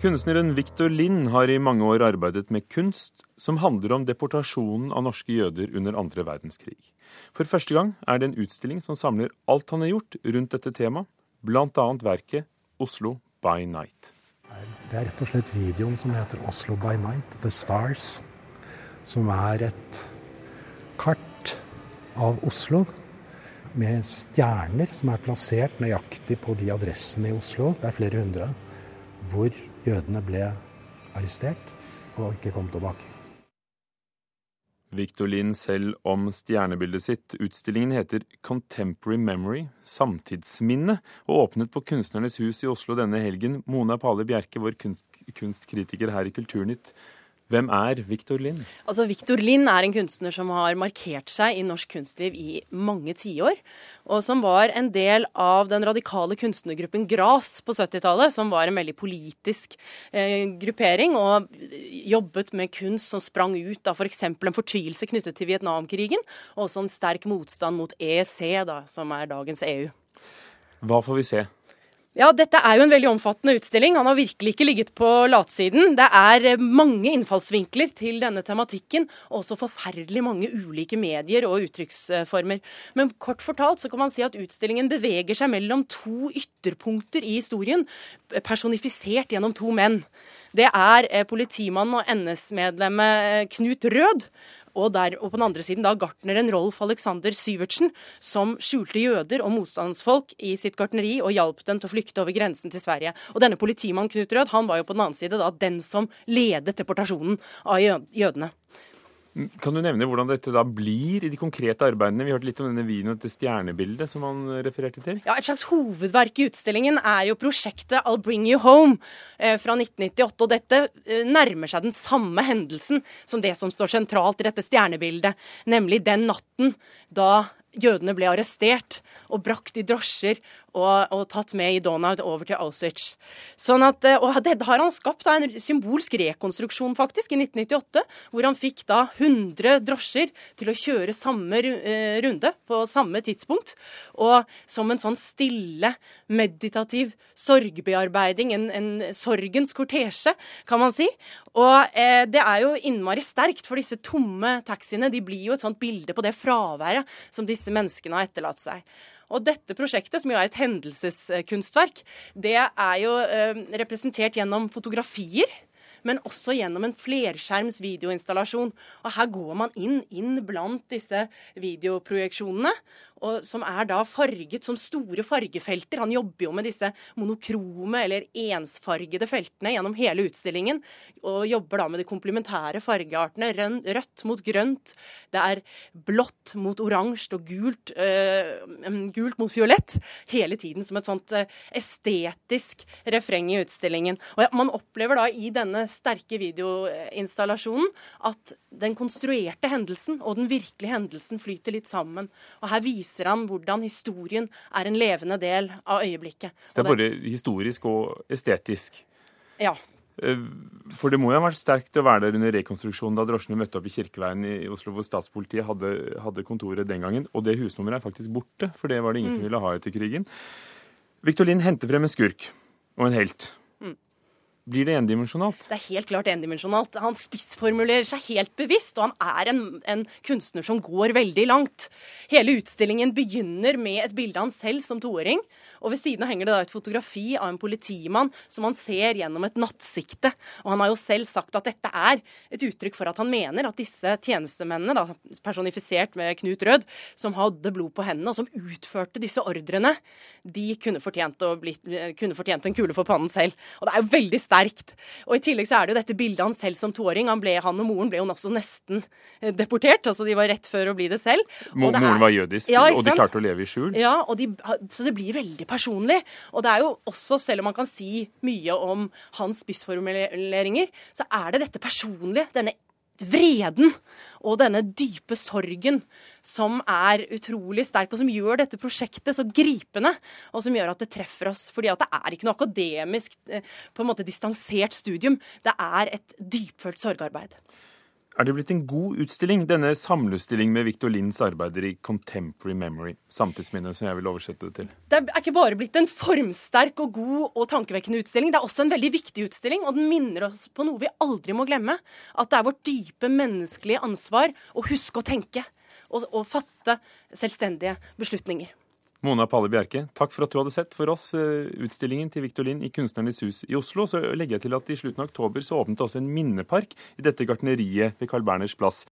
Kunstneren Victor Lind har i mange år arbeidet med kunst som handler om deportasjonen av norske jøder under andre verdenskrig. For første gang er det en utstilling som samler alt han har gjort rundt dette temaet, bl.a. verket 'Oslo by Night'. Det er rett og slett videoen som heter 'Oslo by Night', 'The Stars', som er et kart av Oslo med stjerner som er plassert nøyaktig på de adressene i Oslo, det er flere hundre, hvor jødene ble arrestert og ikke kom tilbake. Victor Lind selv om stjernebildet sitt. Utstillingen heter Contemporary Memory, samtidsminne, og åpnet på Kunstnernes hus i Oslo denne helgen. Mona Pale Bjerke, vår kunst, kunstkritiker her i Kulturnytt. Hvem er Victor Lind? Altså, Victor Lind er en kunstner som har markert seg i norsk kunstliv i mange tiår. Og som var en del av den radikale kunstnergruppen Gras på 70-tallet, som var en veldig politisk eh, gruppering, og jobbet med kunst som sprang ut av f.eks. For en fortvilelse knyttet til Vietnamkrigen, og også en sterk motstand mot EEC, da, som er dagens EU. Hva får vi se? Ja, dette er jo en veldig omfattende utstilling. Han har virkelig ikke ligget på latsiden. Det er eh, mange innfallsvinkler til denne tematikken, og også forferdelig mange ulike medier og uttrykksformer. Men kort fortalt så kan man si at utstillingen beveger seg mellom to ytterpunkter i historien, personifisert gjennom to menn. Det er eh, politimannen og NS-medlemmet eh, Knut Rød og, der, og på den andre siden da gartneren Rolf Alexander Syvertsen, som skjulte jøder og motstandsfolk i sitt gartneri og hjalp dem til å flykte over grensen til Sverige. Og denne politimannen Knut Rød han var jo på den annen side da den som ledet deportasjonen av jødene. Kan du nevne hvordan dette da blir i de konkrete arbeidene? Vi hørte litt om denne videoen, dette stjernebildet som han refererte til. Ja, Et slags hovedverk i utstillingen er jo prosjektet I'll Bring You Home eh, fra 1998. Og dette eh, nærmer seg den samme hendelsen som det som står sentralt i dette stjernebildet, nemlig den natten da jødene ble arrestert og brakt i drosjer og, og, tatt med i Donau over til Auschwitz. Sånn at, eh, og det har han skapt da, en symbolsk rekonstruksjon faktisk i 1998, hvor han fikk da 100 drosjer til å kjøre samme eh, runde på samme tidspunkt. Og som en sånn stille, meditativ sorgbearbeiding, en, en sorgens kortesje, kan man si. Og eh, det er jo innmari sterkt, for disse tomme taxiene de blir jo et sånt bilde på det fraværet som disse menneskene har etterlatt seg. Og dette prosjektet, som jo er et hendelseskunstverk, det er jo eh, representert gjennom fotografier men også gjennom en flerskjerms videoinstallasjon. Og her går man inn, inn blant disse videoprojeksjonene og som er da farget som store fargefelter. Han jobber jo med disse monokrome eller ensfargede feltene gjennom hele utstillingen. Og jobber da med de komplementære fargeartene. Rødt mot grønt. Det er blått mot oransje og gult, øh, gult mot fiolett. Hele tiden som et sånt øh, estetisk refreng i utstillingen. Og man opplever da i denne sterke videoinstallasjonen at den konstruerte hendelsen og den virkelige hendelsen flyter litt sammen. Og her viser viser han hvordan historien er en levende del av øyeblikket. Så det er både historisk og estetisk? Ja. Eh, for det må jo ha vært sterkt å være der under rekonstruksjonen da drosjene møtte opp i Kirkeveien i Oslo, hvor statspolitiet hadde, hadde kontoret den gangen. Og det husnummeret er faktisk borte, for det var det ingen mm. som ville ha etter krigen. Victor Lind henter frem en skurk og en helt. Blir det endimensjonalt? Det er helt klart endimensjonalt. Han spissformulerer seg helt bevisst, og han er en, en, kunstner som går veldig langt. Hele utstillingen begynner med et bilde av han selv som toåring. Og ved siden av henger det da et fotografi av en politimann som han ser gjennom et nattsikte. Og han har jo selv sagt at dette er et uttrykk for at han mener at disse tjenestemennene, da, personifisert med Knut Rød, som hadde blod på hendene, og som utførte disse ordrene, de kunne fortjent, bli, kunne fortjent en kule for pannen selv. Og det er jo veldig sterkt. Og i tillegg så er det jo dette bildet han selv som toåring. Han, ble, han og moren ble jo også nesten eh, deportert. altså De var rett før å bli det selv. moren er, var jødisk, ja, og de klarte å leve i skjul? Ja, de, så det blir veldig personlig. Og det er jo også, selv om man kan si mye om hans spissformuleringer, så er det dette personlige, denne vreden og denne dype sorgen som er utrolig sterk, og som gjør dette prosjektet så gripende, og som gjør at det treffer oss. Fordi det er ikke noe akademisk, eh, på en måte distansert studium. Det er et dypfølt sorgarbeid. Er det blitt en god utstilling, denne samleutstilling med Victor Linds arbeider i Contemporary Memory, samtidsminne, som jeg vil oversette det til? Det er ikke bare blitt en formsterk og god og tankevekkende utstilling, det er også en veldig viktig utstilling, og den minner oss på noe vi aldri må glemme. At det er vårt dype menneskelige ansvar å huske å tenke og, og fatte selvstendige beslutninger. Mona Palle Bjerke, takk for at du hadde sett for oss eh, utstillingen til Victor Lind i Kunstnernes hus i Oslo. Så legger jeg til at i slutten av oktober så åpnet også en minnepark i dette gartneriet ved Carl Berners plass.